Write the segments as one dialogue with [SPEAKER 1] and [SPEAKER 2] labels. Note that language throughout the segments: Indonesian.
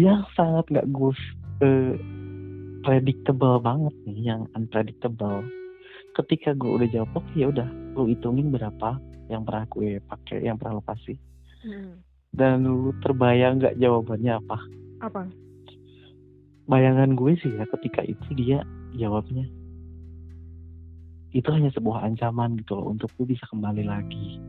[SPEAKER 1] yang sangat nggak gue uh, predictable banget nih yang unpredictable. Ketika gue udah jawab oke ya udah lu hitungin berapa yang pernah gue pakai yang pernah lo kasih. Hmm. dan lu terbayang nggak jawabannya apa?
[SPEAKER 2] Apa?
[SPEAKER 1] Bayangan gue sih ya ketika itu dia jawabnya itu hanya sebuah ancaman gitu loh untuk lu bisa kembali lagi.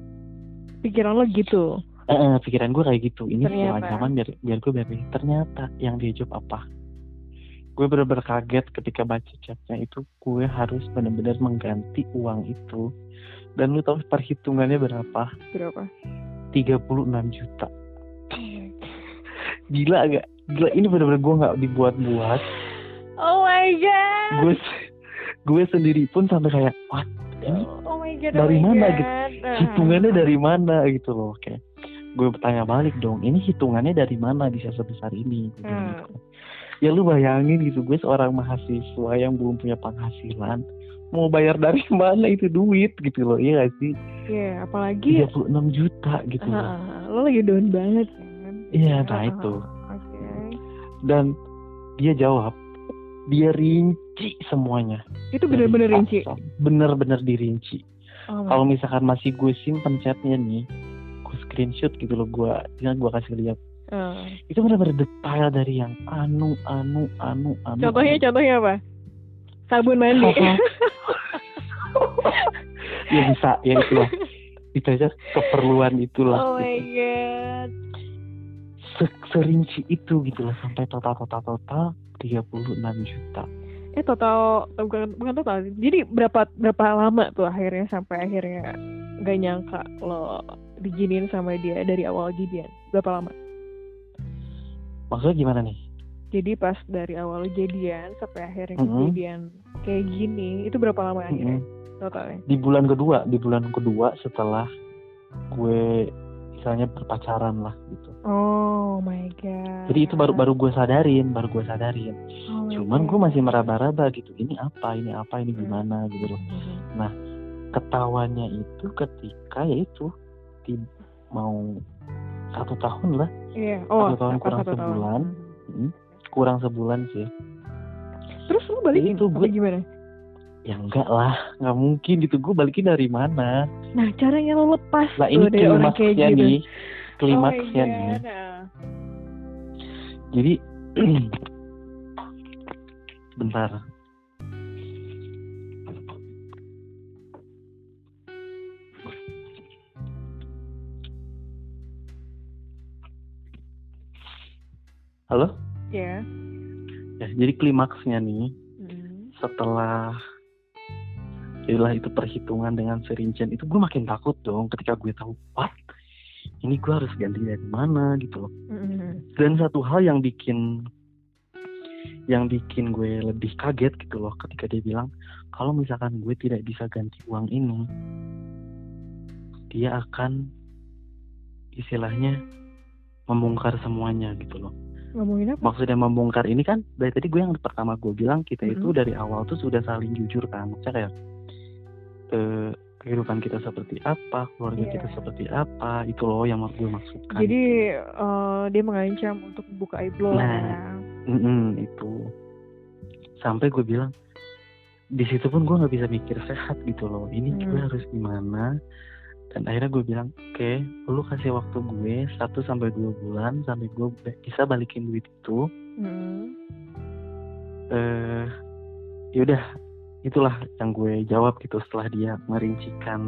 [SPEAKER 2] Pikiran lo gitu
[SPEAKER 1] eh, eh, pikiran gue kayak gitu. Ini sebuah ancaman biar biar gue biar ternyata yang dia jawab apa? Gue bener-bener kaget ketika baca chatnya itu. Gue harus benar-benar mengganti uang itu. Dan lu tahu perhitungannya berapa?
[SPEAKER 2] Berapa?
[SPEAKER 1] 36 juta. Gila gak gila ini bener-bener gue nggak dibuat-buat.
[SPEAKER 2] Oh my god.
[SPEAKER 1] Gue gue sendiri pun sampai kayak what? Ini oh my god, dari oh mana? Gitu. Hitungannya dari mana? Gitu loh kayak gue bertanya balik dong ini hitungannya dari mana bisa sebesar ini? Gitu. hmm. ya lu bayangin gitu gue seorang mahasiswa yang belum punya penghasilan mau bayar dari mana itu duit gitu loh iya gak sih?
[SPEAKER 2] Iya yeah, apalagi
[SPEAKER 1] 36 juta gitu uh, loh
[SPEAKER 2] lo lagi down banget kan?
[SPEAKER 1] Iya nah uh, itu. Okay. dan dia jawab dia rinci semuanya.
[SPEAKER 2] Itu bener-bener rinci?
[SPEAKER 1] bener-bener dirinci. Oh, kalau misalkan masih gue simpen chatnya nih screenshot gitu loh gue tinggal gue kasih lihat. Uh. itu benar-benar detail dari yang anu anu anu anu
[SPEAKER 2] contohnya anu. contohnya apa? Sabun mandi.
[SPEAKER 1] Ya bisa ya itu lah itu aja keperluan itulah.
[SPEAKER 2] Oh my god.
[SPEAKER 1] Serinci itu gitu loh sampai total total total 36 juta.
[SPEAKER 2] Eh total bukan bukan total jadi berapa berapa lama tuh akhirnya sampai akhirnya gak nyangka lo diginin sama dia dari awal jadian. Berapa lama?
[SPEAKER 1] Maksudnya gimana nih?
[SPEAKER 2] Jadi pas dari awal jadian sampai akhirnya mm -hmm. kejadian kayak gini itu berapa lama akhirnya mm -hmm. totalnya?
[SPEAKER 1] Di bulan kedua di bulan kedua setelah gue misalnya berpacaran lah gitu.
[SPEAKER 2] Oh my god.
[SPEAKER 1] Jadi itu baru baru gue sadarin baru gue sadarin. Oh cuman gue masih meraba-raba gitu ini apa ini apa ini gimana gitu. Loh mm-hmm. nah ketawanya itu ketika ya itu di mau satu tahun lah.
[SPEAKER 2] Iya. oh,
[SPEAKER 1] satu tahun kurang satu sebulan. Tahun. Hmm, kurang sebulan sih.
[SPEAKER 2] Terus lu balikin itu gue gimana?
[SPEAKER 1] Ya enggak lah nggak mungkin gitu. Gue balikin dari mana?
[SPEAKER 2] Nah caranya lo lepas
[SPEAKER 1] lah ini klimaksnya gitu. nih. klimaksnya oh nih. Jadi bentar Halo? Yeah. Ya, jadi klimaksnya nih mm. setelah jadilah itu perhitungan dengan serincian itu gue makin takut dong ketika gue tahu what ini gue harus ganti dari mana gitu loh. Mm. Dan satu hal yang bikin yang bikin gue lebih kaget gitu loh ketika dia bilang kalau misalkan gue tidak bisa ganti uang ini dia akan istilahnya membongkar semuanya gitu loh
[SPEAKER 2] Ngomongin apa?
[SPEAKER 1] Maksudnya membongkar ini kan dari tadi gue yang pertama gue bilang kita itu mm-hmm. dari awal tuh sudah saling jujur kan. Maksudnya kayak eh, kehidupan kita seperti apa, keluarga yeah. kita seperti apa, itu loh yang mau gue maksudkan.
[SPEAKER 2] Jadi uh, dia mengancam untuk membuka aib lo.
[SPEAKER 1] Nah, mm -mm, itu sampai gue bilang di situ pun gue nggak bisa mikir sehat gitu loh. Ini hmm. gue harus gimana? Dan akhirnya gue bilang oke okay, lu kasih waktu gue satu sampai dua bulan sampai gue bisa balikin duit itu. Hmm. uh, yaudah itulah yang gue jawab gitu setelah dia merincikan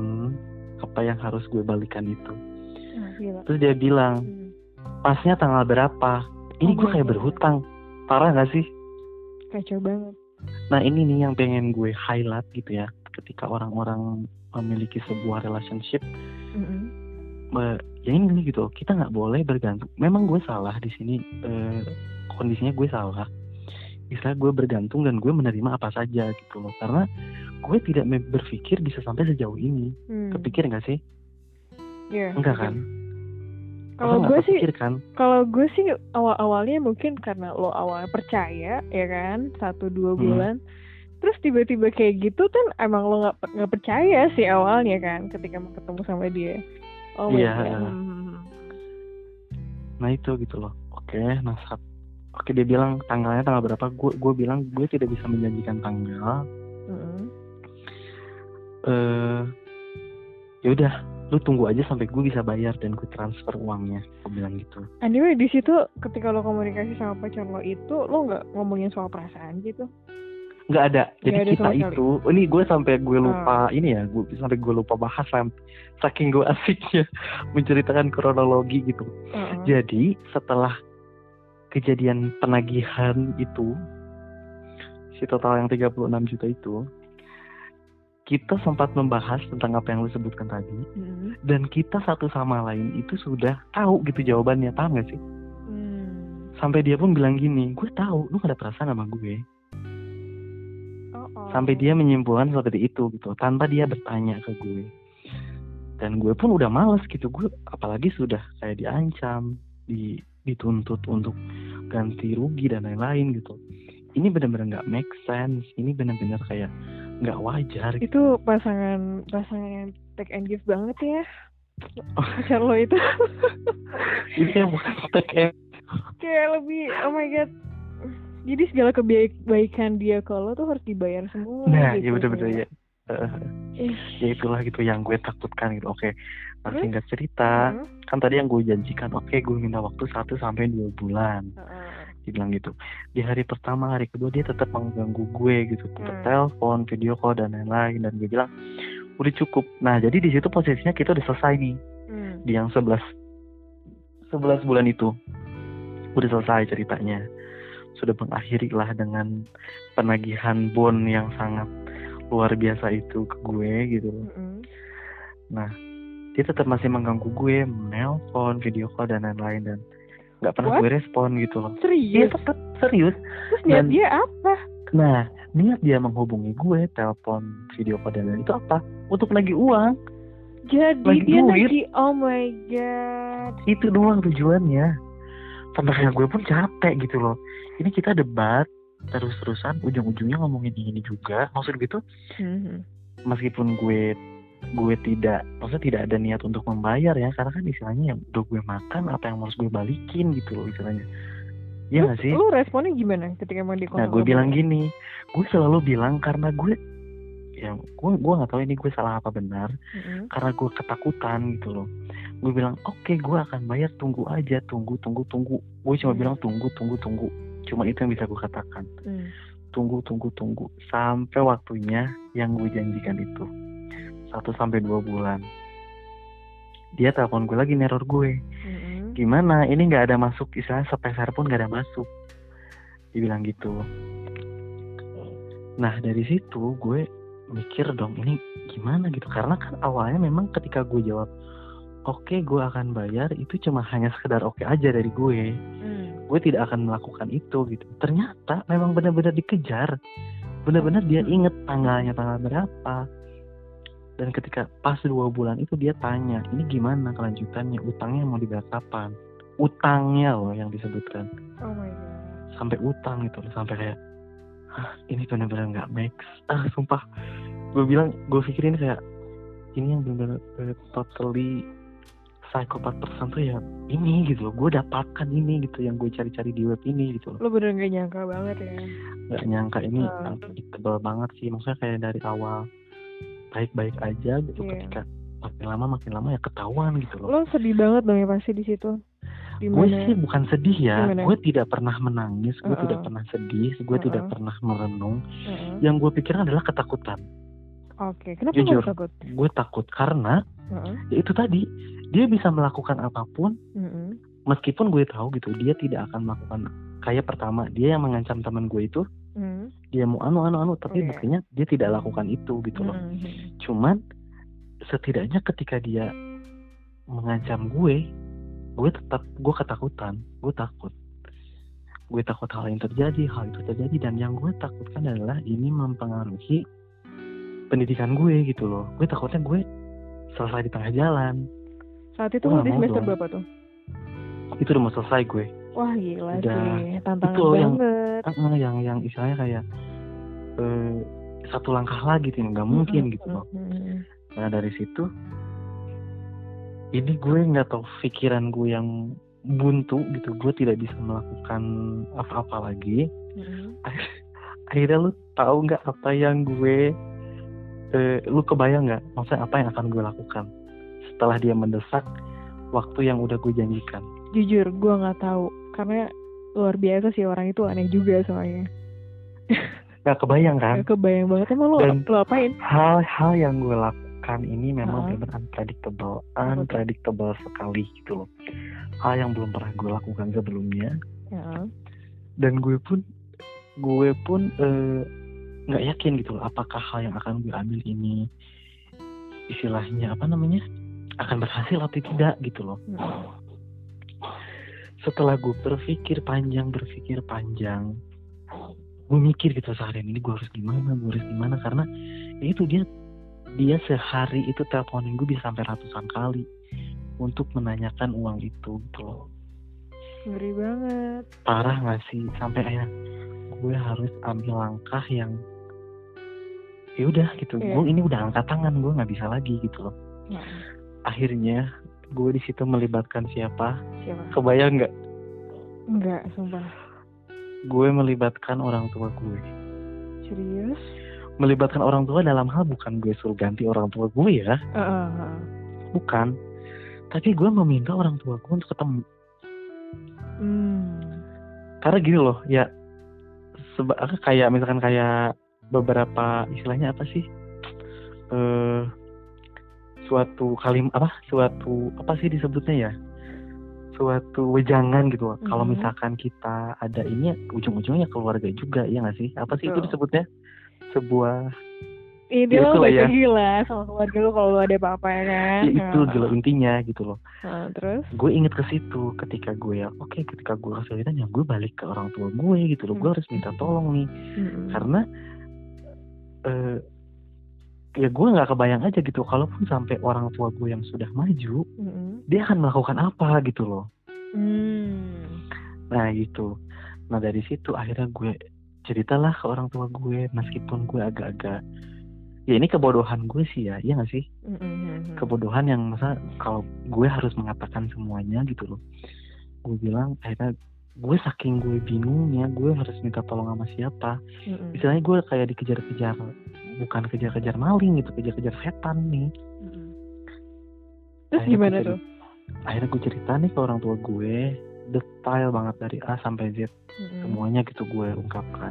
[SPEAKER 1] apa yang harus gue balikan itu. Nah, terus dia bilang hmm. pasnya tanggal berapa? Ini oh, gue kayak berhutang. Parah gak sih?
[SPEAKER 2] Kacau banget.
[SPEAKER 1] Nah ini nih yang pengen gue highlight gitu ya ketika orang-orang memiliki sebuah relationship mm-hmm. uh, ya ini gitu kita nggak boleh bergantung. Memang gue salah di sini uh, kondisinya gue salah. Istilah gue bergantung dan gue menerima apa saja gitu loh. Karena gue tidak berpikir bisa sampai sejauh ini. Hmm. kepikir nggak sih?
[SPEAKER 2] Yeah,
[SPEAKER 1] enggak kan?
[SPEAKER 2] Kalau gue sih kan? kalau gue sih awal awalnya mungkin karena lo awalnya percaya ya kan? Satu dua hmm. bulan. hmm terus tiba-tiba kayak gitu kan emang lo nggak nggak percaya sih awalnya kan ketika mau ketemu sama dia. Oh
[SPEAKER 1] iya. Yeah. Hmm. nah itu gitu loh. Oke nah saat oke dia bilang tanggalnya tanggal berapa? Gue gue bilang gue tidak bisa menjanjikan tanggal. Mm -hmm. uh, ya udah lu tunggu aja sampai gue bisa bayar dan gue transfer uangnya. Gue bilang gitu.
[SPEAKER 2] Anyway di situ ketika lo komunikasi sama pacar lo itu lo nggak ngomongin soal perasaan gitu
[SPEAKER 1] nggak ada jadi gak ada kita itu ini gue sampai gue lupa oh. ini ya gue sampai gue lupa bahas saking gue asiknya menceritakan kronologi gitu -huh. jadi setelah kejadian penagihan itu si total yang 36 juta itu kita sempat membahas tentang apa yang lu sebutkan tadi hmm. dan kita satu sama lain itu sudah tahu gitu jawabannya paham gak sih hmm. sampai dia pun bilang gini gue tahu lu gak ada perasaan sama gue oh, oh. sampai dia menyimpulkan seperti itu gitu. Tanpa dia bertanya ke gue. Dan gue pun udah males gitu. Gue apalagi sudah kayak diancam di dituntut untuk ganti rugi dan lain-lain gitu. Ini benar-benar nggak make sense. Ini benar-benar kayak nggak wajar
[SPEAKER 2] itu pasangan pasangan yang take and give banget ya. Pacar lo itu.
[SPEAKER 1] Ini yang bukan take and
[SPEAKER 2] kayak lebih oh my god jadi segala kebaikan dia kalau tuh harus dibayar semua
[SPEAKER 1] nah gitu, ya betul-betul ya uh, ya itulah gitu yang gue takutkan gitu. Oke masih nggak cerita uh kan tadi yang gue janjikan oke okay, gue minta waktu satu sampai dua bulan. Uh dibilang gitu. Di hari pertama hari kedua dia tetap mengganggu gue gitu. Tetap hmm. telepon video call dan lain-lain. Dan gue bilang udah cukup. Nah jadi di situ posisinya kita udah selesai nih. Hmm. di yang sebelas sebelas bulan itu. Udah selesai ceritanya sudah mengakhiri lah dengan penagihan bon yang sangat luar biasa itu ke gue gitu. -hmm. nah dia tetap masih mengganggu gue menelpon video call dan lain-lain dan nggak pernah What? gue respon gitu loh.
[SPEAKER 2] Serius?
[SPEAKER 1] Iya tetap. Serius.
[SPEAKER 2] Terus niat dia apa?
[SPEAKER 1] Nah niat dia menghubungi gue telepon video call dan itu apa? Untuk lagi uang.
[SPEAKER 2] Jadi lagi dia duit. lagi oh my god.
[SPEAKER 1] Itu doang tujuannya kayak gue pun capek gitu loh ini kita debat terus-terusan ujung-ujungnya ngomongin ini juga maksud gitu mm-hmm. meskipun gue gue tidak maksudnya tidak ada niat untuk membayar ya karena kan istilahnya yang udah gue makan apa yang harus gue balikin gitu loh istilahnya Iya gak sih?
[SPEAKER 2] Lu responnya gimana ketika emang di
[SPEAKER 1] Nah gue bilang gini, gue selalu bilang karena gue ya gue gue nggak tahu ini gue salah apa benar mm-hmm. karena gue ketakutan gitu loh. Gue bilang oke okay, gue akan bayar tunggu aja tunggu tunggu tunggu. Gue cuma mm. bilang tunggu tunggu tunggu. Cuma itu yang bisa gue katakan. Mm. tunggu tunggu tunggu. Sampai waktunya yang gue janjikan itu. Satu sampai dua bulan. Dia telepon gue lagi neror gue. Mm-hmm. gimana? Ini nggak ada masuk istilahnya sepeser pun nggak ada masuk. Dibilang gitu. Nah dari situ gue mikir dong ini gimana? Gitu. Karena kan awalnya memang ketika gue jawab oke okay, gue akan bayar itu cuma hanya sekedar oke okay aja dari gue. Mm. gue tidak akan melakukan itu gitu. Ternyata memang benar-benar dikejar. Benar-benar dia hmm. inget tanggalnya tanggal berapa. Dan ketika pas dua bulan itu dia tanya ini gimana kelanjutannya? Utangnya mau dibayar kapan? Utangnya loh yang disebutkan.
[SPEAKER 2] Oh my God.
[SPEAKER 1] sampai utang gitu loh sampai kayak ini benar-benar nggak make ah sumpah gue bilang gue pikir ini kayak ini yang benar-benar totally psikopat persen tuh ya ini gitu loh gue dapatkan ini gitu yang gue cari-cari di web ini gitu
[SPEAKER 2] loh lo bener gak nyangka banget ya
[SPEAKER 1] Gak nyangka ini uh. tebal banget sih maksudnya kayak dari awal baik-baik aja gitu yeah. ketika makin lama makin lama ya ketahuan gitu loh.
[SPEAKER 2] Lo sedih banget dong ya pasti di situ.
[SPEAKER 1] Gue sih bukan sedih ya, gue tidak pernah menangis, gue uh -uh. tidak pernah sedih, gue uh -uh. tidak pernah merenung. Uh -uh. Yang gue pikirkan adalah ketakutan.
[SPEAKER 2] Oke, okay. kenapa
[SPEAKER 1] Jujur,
[SPEAKER 2] takut?
[SPEAKER 1] Gue takut karena uh -uh. ya itu tadi dia bisa melakukan apa pun, uh -uh. meskipun gue tahu gitu dia tidak akan melakukan kayak pertama dia yang mengancam teman gue itu hmm. dia mau anu anu anu tapi okay. buktinya dia tidak lakukan itu gitu loh hmm. cuman setidaknya ketika dia mengancam gue gue tetap gue ketakutan. Gue takut. Gue takut hal yang terjadi hal itu terjadi dan yang gue takutkan adalah ini mempengaruhi pendidikan gue gitu loh. Gue takutnya gue selesai di tengah jalan.
[SPEAKER 2] Saat itu di semester berapa tuh?
[SPEAKER 1] Itu udah mau selesai gue.
[SPEAKER 2] Wah gila udah, sih, tantangan itu banget.
[SPEAKER 1] Yang, uh, yang yang istilahnya kayak uh, satu langkah lagi tuh nggak mungkin gitu loh. Nah dari situ ini gue nggak tahu pikiran gue yang buntu gitu. Gue tidak bisa melakukan apa-apa lagi. Mm-hmm. akhirnya lu tahu nggak apa yang gue eh, lu kebayang nggak? Maksudnya apa yang akan gue lakukan setelah dia mendesak waktu yang udah gue janjikan?
[SPEAKER 2] Jujur gue nggak tahu. Karena luar biasa sih orang itu aneh juga soalnya.
[SPEAKER 1] Gak kebayang kan?
[SPEAKER 2] Gak kebayang banget. Emang lo, Dan lo apain?
[SPEAKER 1] Hal-hal yang gue lakukan ini memang uh -huh. benar unpredictable, unpredictable sekali gitu loh hal yang belum pernah gue lakukan sebelumnya ya. dan gue pun gue pun eh, nggak uh, yakin gitu loh apakah hal yang akan gue ambil ini istilahnya apa namanya akan berhasil atau tidak gitu loh hmm. setelah gue berpikir panjang berpikir panjang gue mikir gitu seharian ini gue harus gimana gue harus gimana karena ya itu dia dia sehari itu teleponin gue bisa sampai ratusan kali untuk menanyakan uang itu gitu loh.
[SPEAKER 2] Ngeri banget.
[SPEAKER 1] Parah gak sih? Sampai akhirnya gue harus ambil langkah yang ya udah gitu. Yeah. gue ini udah angkat tangan gue nggak bisa lagi gitu loh. Yeah. akhirnya gue di situ melibatkan siapa? Siapa? Kebayang nggak?
[SPEAKER 2] Nggak sumpah.
[SPEAKER 1] Gue melibatkan orang tua gue
[SPEAKER 2] serius
[SPEAKER 1] melibatkan orang tua dalam hal bukan gue suruh ganti orang tua gue ya uh, uh, uh. bukan tapi gue meminta orang tua gue untuk ketemu hmm. karena gini loh ya seba kayak misalkan kayak beberapa istilahnya apa sih eh suatu kalim apa suatu apa sih disebutnya ya suatu wejangan gitu loh. Mm-hmm. Kalau misalkan kita ada ini ujung-ujungnya keluarga juga ya nggak sih? Apa sih oh. itu disebutnya? Sebuah
[SPEAKER 2] ini ya, lo ya. gila sama keluarga lo kalau lo ada apa-apa ya kan
[SPEAKER 1] ya, itu nah. gila intinya gitu loh
[SPEAKER 2] nah, terus
[SPEAKER 1] gue inget ke situ ketika gue ya oke okay, ketika gue kesulitan ya gue balik ke orang tua gue gitu loh hmm. gue harus minta tolong nih hmm. karena uh, ya gue nggak kebayang aja gitu kalaupun sampai orang tua gue yang sudah maju hmm. dia akan melakukan apa gitu loh hmm. nah gitu nah dari situ akhirnya gue ceritalah ke orang tua gue meskipun gue agak-agak ya ini kebodohan gue sih ya iya gak sih mm-hmm. kebodohan yang masa kalau gue harus mengatakan semuanya gitu loh gue bilang akhirnya gue saking gue bingungnya gue harus minta tolong sama siapa mm-hmm. istilahnya gue kayak dikejar-kejar bukan kejar-kejar maling gitu kejar-kejar setan nih mm-hmm.
[SPEAKER 2] terus gimana tuh
[SPEAKER 1] akhirnya gue cerita nih ke orang tua gue detail banget dari A sampai Z. Mm-hmm. semuanya gitu gue ungkapkan.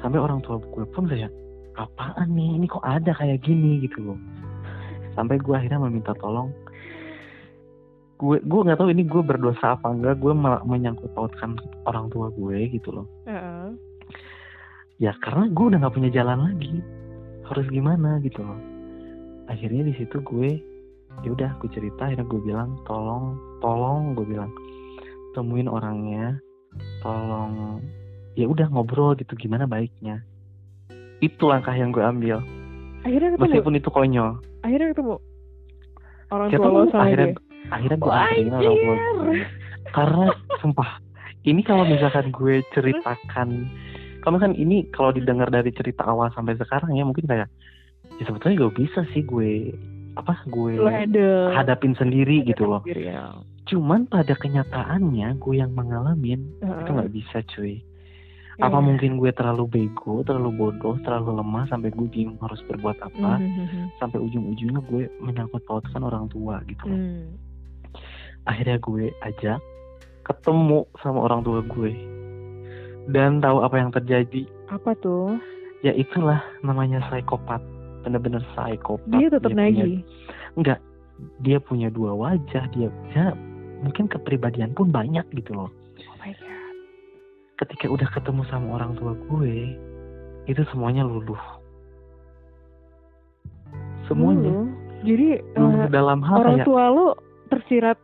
[SPEAKER 1] Sampai orang tua gue pun kayak apaan nih? Ini kok ada kayak gini? Gitu loh. Sampai gue akhirnya meminta tolong. Gue gue nggak tahu ini gue berdosa apa enggak gue menyangkut pautkan orang tua gue gitu loh. Uh-uh. ya karena gue udah nggak punya jalan lagi. Harus gimana gitu loh. Akhirnya di situ gue ya udah gue cerita akhirnya gue bilang tolong tolong gue bilang temuin orangnya tolong ya udah ngobrol gitu gimana baiknya. Itu langkah yang gue ambil.
[SPEAKER 2] Akhirnya ketemu?
[SPEAKER 1] Meskipun itu konyol.
[SPEAKER 2] Akhirnya ketemu? Orang tua lo sama
[SPEAKER 1] akhirnya dia. akhirnya gue anterin orang tua gue karena sumpah ini kalau misalkan gue ceritakan kalau kan ini kalau didengar dari cerita awal sampai sekarang ya mungkin kayak ya sebetulnya gak bisa sih gue apa gue hadapin sendiri gitu loh ya. cuman pada kenyataannya gue yang mengalamin uh. itu nggak bisa cuy apa yeah. mungkin gue terlalu bego terlalu bodoh terlalu lemah sampai gue bingung harus berbuat apa mm-hmm. sampai ujung-ujungnya gue menyangkut pautkan orang tua gitu mm. akhirnya gue ajak ketemu sama orang tua gue dan tahu apa yang terjadi
[SPEAKER 2] apa tuh
[SPEAKER 1] ya itulah namanya psikopat bener-bener psikopat
[SPEAKER 2] dia tetap lagi
[SPEAKER 1] enggak dia punya dua wajah dia ya mungkin kepribadian pun banyak gitu loh.
[SPEAKER 2] Oh my god.
[SPEAKER 1] Ketika udah ketemu sama orang tua gue itu semuanya luluh. Semuanya.
[SPEAKER 2] Luluh. jadi uh,
[SPEAKER 1] dalam hal
[SPEAKER 2] orang
[SPEAKER 1] kayak,
[SPEAKER 2] tua lu tersirat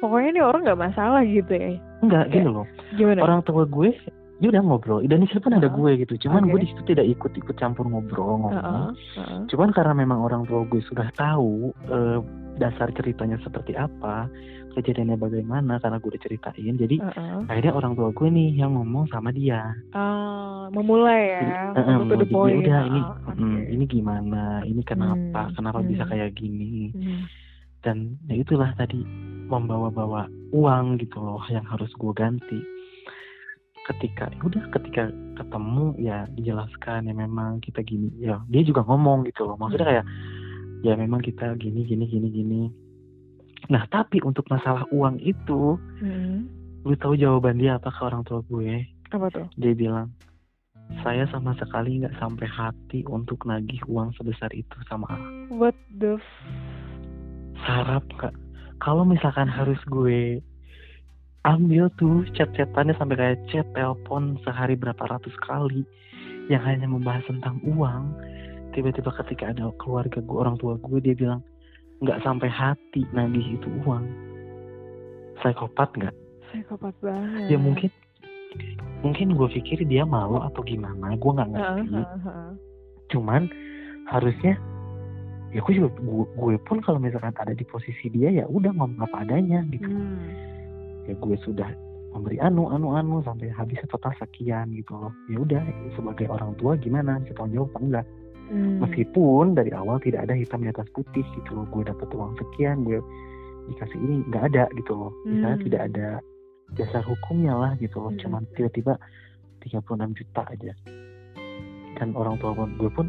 [SPEAKER 2] pokoknya ini orang nggak masalah gitu ya?
[SPEAKER 1] Enggak gini loh. gimana? orang tua gue dia udah ngobrol dan di situ kan uh -huh. ada gue gitu cuman okay. gue di situ tidak ikut ikut campur ngobrol ngomong uh -huh. Uh -huh. cuman karena memang orang tua gue sudah tahu uh, dasar ceritanya seperti apa kejadiannya bagaimana karena gue udah ceritain jadi uh -uh. akhirnya orang tua gue nih yang ngomong sama dia
[SPEAKER 2] uh, memulai ya
[SPEAKER 1] jadi, uh, uh, ya udah ini oh, okay. mm, ini gimana ini kenapa hmm. kenapa hmm. bisa kayak gini hmm. dan ya itulah tadi membawa-bawa uang gitu loh yang harus gue ganti ketika ya udah ketika ketemu ya dijelaskan ya memang kita gini ya dia juga ngomong gitu loh maksudnya kayak ya memang kita gini gini gini gini nah tapi untuk masalah uang itu hmm. lu tahu jawaban dia apa ke orang tua gue
[SPEAKER 2] apa tuh
[SPEAKER 1] dia bilang saya sama sekali nggak sampai hati untuk nagih uang sebesar itu sama.
[SPEAKER 2] What the
[SPEAKER 1] Sarap kak. Kalau misalkan harus gue ambil tuh chat-chatannya sampai kayak chat telepon sehari berapa ratus kali yang hanya membahas tentang uang. Tiba-tiba ketika ada keluarga gue orang tua gue dia bilang nggak sampai hati nagih itu uang. Psikopat nggak?
[SPEAKER 2] Psikopat banget.
[SPEAKER 1] Ya mungkin mungkin gue pikir dia malu atau gimana gue nggak ngerti. Uh, uh, uh. cuman harusnya ya gue juga gue, gue pun kalau misalkan ada di posisi dia ya udah ngomong apa adanya gitu. Hmm ya gue sudah memberi anu anu anu sampai habis total sekian gitu loh ya udah sebagai orang tua gimana bisa tanggung jawab apa enggak hmm. meskipun dari awal tidak ada hitam di atas putih gitu loh gue dapat uang sekian gue dikasih ini nggak ada gitu loh misalnya hmm. tidak ada dasar hukumnya lah gitu loh hmm. cuman tiba-tiba 36 juta aja dan orang tua gue pun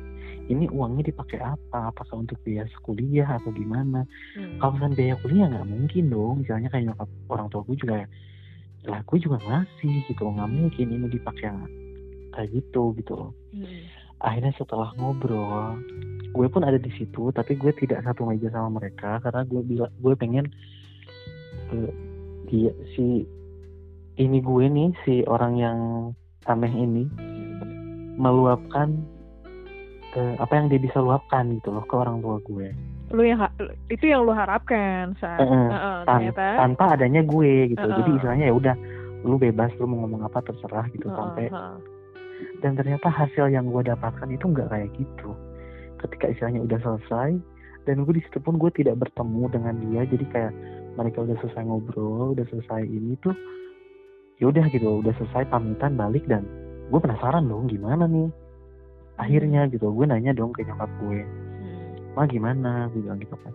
[SPEAKER 1] ini uangnya dipakai apa apakah untuk biaya kuliah atau gimana hmm. kalau misalnya biaya kuliah nggak mungkin dong misalnya kayak nyokap orang tua gue juga lah gue juga ngasih gitu nggak mungkin ini dipakai kayak gitu gitu loh hmm. akhirnya setelah ngobrol gue pun ada di situ tapi gue tidak satu meja sama mereka karena gue bilang gue pengen uh, dia si ini gue nih si orang yang aneh ini hmm. meluapkan uh, apa yang dia bisa luapkan gitu loh ke orang tua gue.
[SPEAKER 2] Lu yang itu yang lu harapkan saat uh, uh,
[SPEAKER 1] tan tanpa adanya gue gitu. Uh, uh. jadi istilahnya ya udah lu bebas lu mau ngomong apa terserah gitu uh, sampai uh. dan ternyata hasil yang gue dapatkan itu nggak kayak gitu. Ketika istilahnya udah selesai dan gue di situ pun gue tidak bertemu dengan dia jadi kayak mereka udah selesai ngobrol udah selesai ini tuh ya udah gitu udah selesai pamitan balik dan gue penasaran dong gimana nih akhirnya gitu gue nanya dong ke nyokap gue hmm. mah gimana gue bilang gitu kan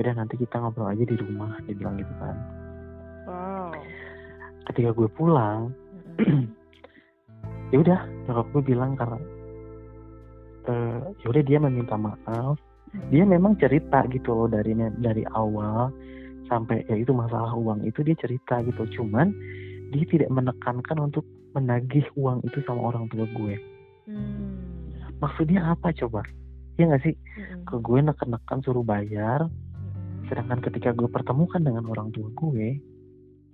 [SPEAKER 1] yaudah nanti kita ngobrol aja di rumah dia bilang gitu kan wow. ketika gue pulang hmm. ya udah nyokap gue bilang karena uh, ya udah dia meminta maaf hmm. dia memang cerita gitu loh dari dari awal sampai ya itu masalah uang itu dia cerita gitu cuman dia tidak menekankan untuk menagih uang itu sama orang tua gue hmm maksudnya apa coba ya nggak sih mm-hmm. ke gue neken-neken suruh bayar mm-hmm. sedangkan ketika gue pertemukan dengan orang tua gue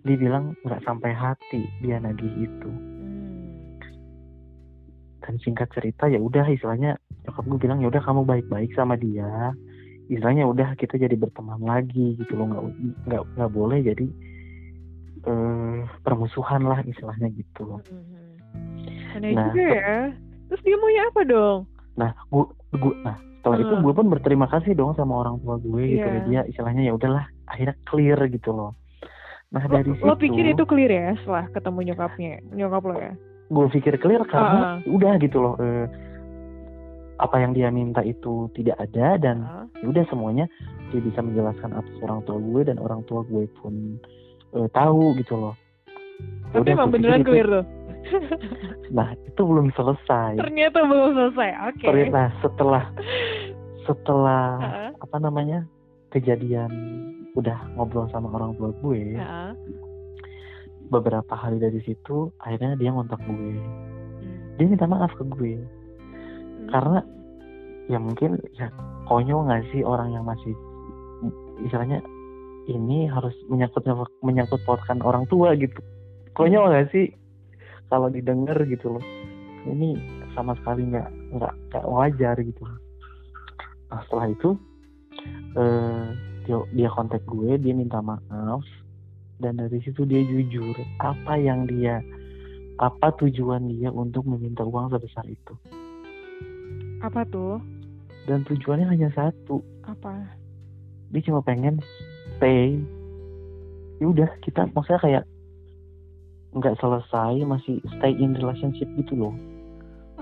[SPEAKER 1] dia bilang nggak sampai hati dia nagih itu mm. dan singkat cerita ya udah istilahnya nyokap gue bilang ya udah kamu baik-baik sama dia istilahnya udah kita jadi berteman lagi gitu loh nggak nggak nggak boleh jadi uh, permusuhan lah istilahnya gitu loh.
[SPEAKER 2] Mm-hmm. nah, juga ya terus dia maunya apa dong
[SPEAKER 1] nah gue gue nah setelah uh. itu gue pun berterima kasih dong sama orang tua gue yeah. gitu ya dia istilahnya ya udahlah akhirnya clear gitu loh nah dari lo, situ
[SPEAKER 2] lo pikir itu clear ya setelah ketemu nyokapnya nyokap lo ya
[SPEAKER 1] gue pikir clear karena uh. udah gitu loh eh, apa yang dia minta itu tidak ada dan uh. udah semuanya dia bisa menjelaskan atas orang tua gue dan orang tua gue pun eh, tahu gitu loh
[SPEAKER 2] tapi udah, emang beneran clear tuh
[SPEAKER 1] nah itu belum selesai
[SPEAKER 2] ternyata belum selesai oke okay.
[SPEAKER 1] nah setelah setelah uh-huh. apa namanya kejadian udah ngobrol sama orang tua gue uh-huh. beberapa hari dari situ akhirnya dia ngontak gue hmm. dia minta maaf ke gue hmm. karena ya mungkin ya konyol nggak sih orang yang masih istilahnya ini harus menyangkut menyangkut pautkan orang tua gitu konyol nggak sih kalau didengar gitu loh. Ini sama sekali nggak nggak nggak wajar gitu nah setelah itu eh, dia, dia kontak gue dia minta maaf dan dari situ dia jujur apa yang dia apa tujuan dia untuk meminta uang sebesar itu.
[SPEAKER 2] Apa tuh?
[SPEAKER 1] Dan tujuannya hanya satu.
[SPEAKER 2] Apa?
[SPEAKER 1] Dia cuma pengen stay. Ya udah kita maksudnya kayak nggak selesai masih stay in relationship gitu loh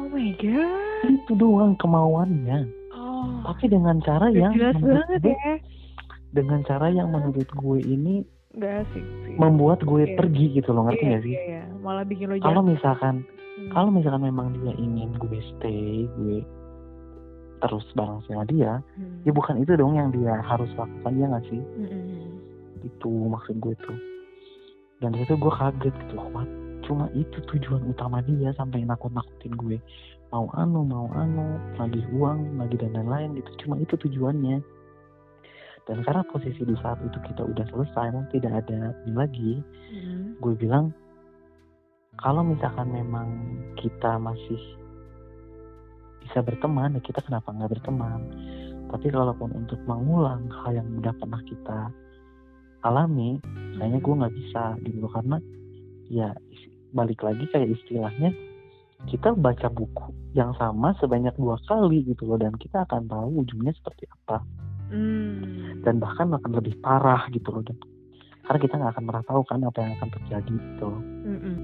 [SPEAKER 2] oh my god
[SPEAKER 1] itu doang kemauannya oh. tapi dengan cara yang
[SPEAKER 2] jelas banget
[SPEAKER 1] gue, ya dengan cara yang menurut gue ini
[SPEAKER 2] gak asik sih
[SPEAKER 1] membuat gue yeah. pergi gitu loh ngerti
[SPEAKER 2] yeah,
[SPEAKER 1] gak sih
[SPEAKER 2] yeah, yeah. malah bikin lo
[SPEAKER 1] kalau misalkan hmm. kalau misalkan memang dia ingin gue stay gue terus bareng sama dia hmm. ya bukan itu dong yang dia harus lakukan ya nggak sih hmm. itu maksud gue tuh dan itu gue kaget gitu what? Cuma itu tujuan utama dia sampai nakut nakutin gue. Mau anu mau anu lagi uang lagi dan lain-lain gitu. Cuma itu tujuannya. Dan karena posisi di saat itu kita udah selesai emang tidak ada ini lagi hmm. gue bilang kalau misalkan memang kita masih bisa berteman ya kita kenapa nggak berteman? Tapi kalaupun untuk mengulang hal yang udah pernah kita alami kayaknya gue nggak bisa gitu karena ya balik lagi kayak istilahnya kita baca buku yang sama sebanyak dua kali gitu loh dan kita akan tahu ujungnya seperti apa hmm. dan bahkan akan lebih parah gitu loh dan karena kita nggak akan pernah tahu kan apa yang akan terjadi gitu loh. Mm -mm.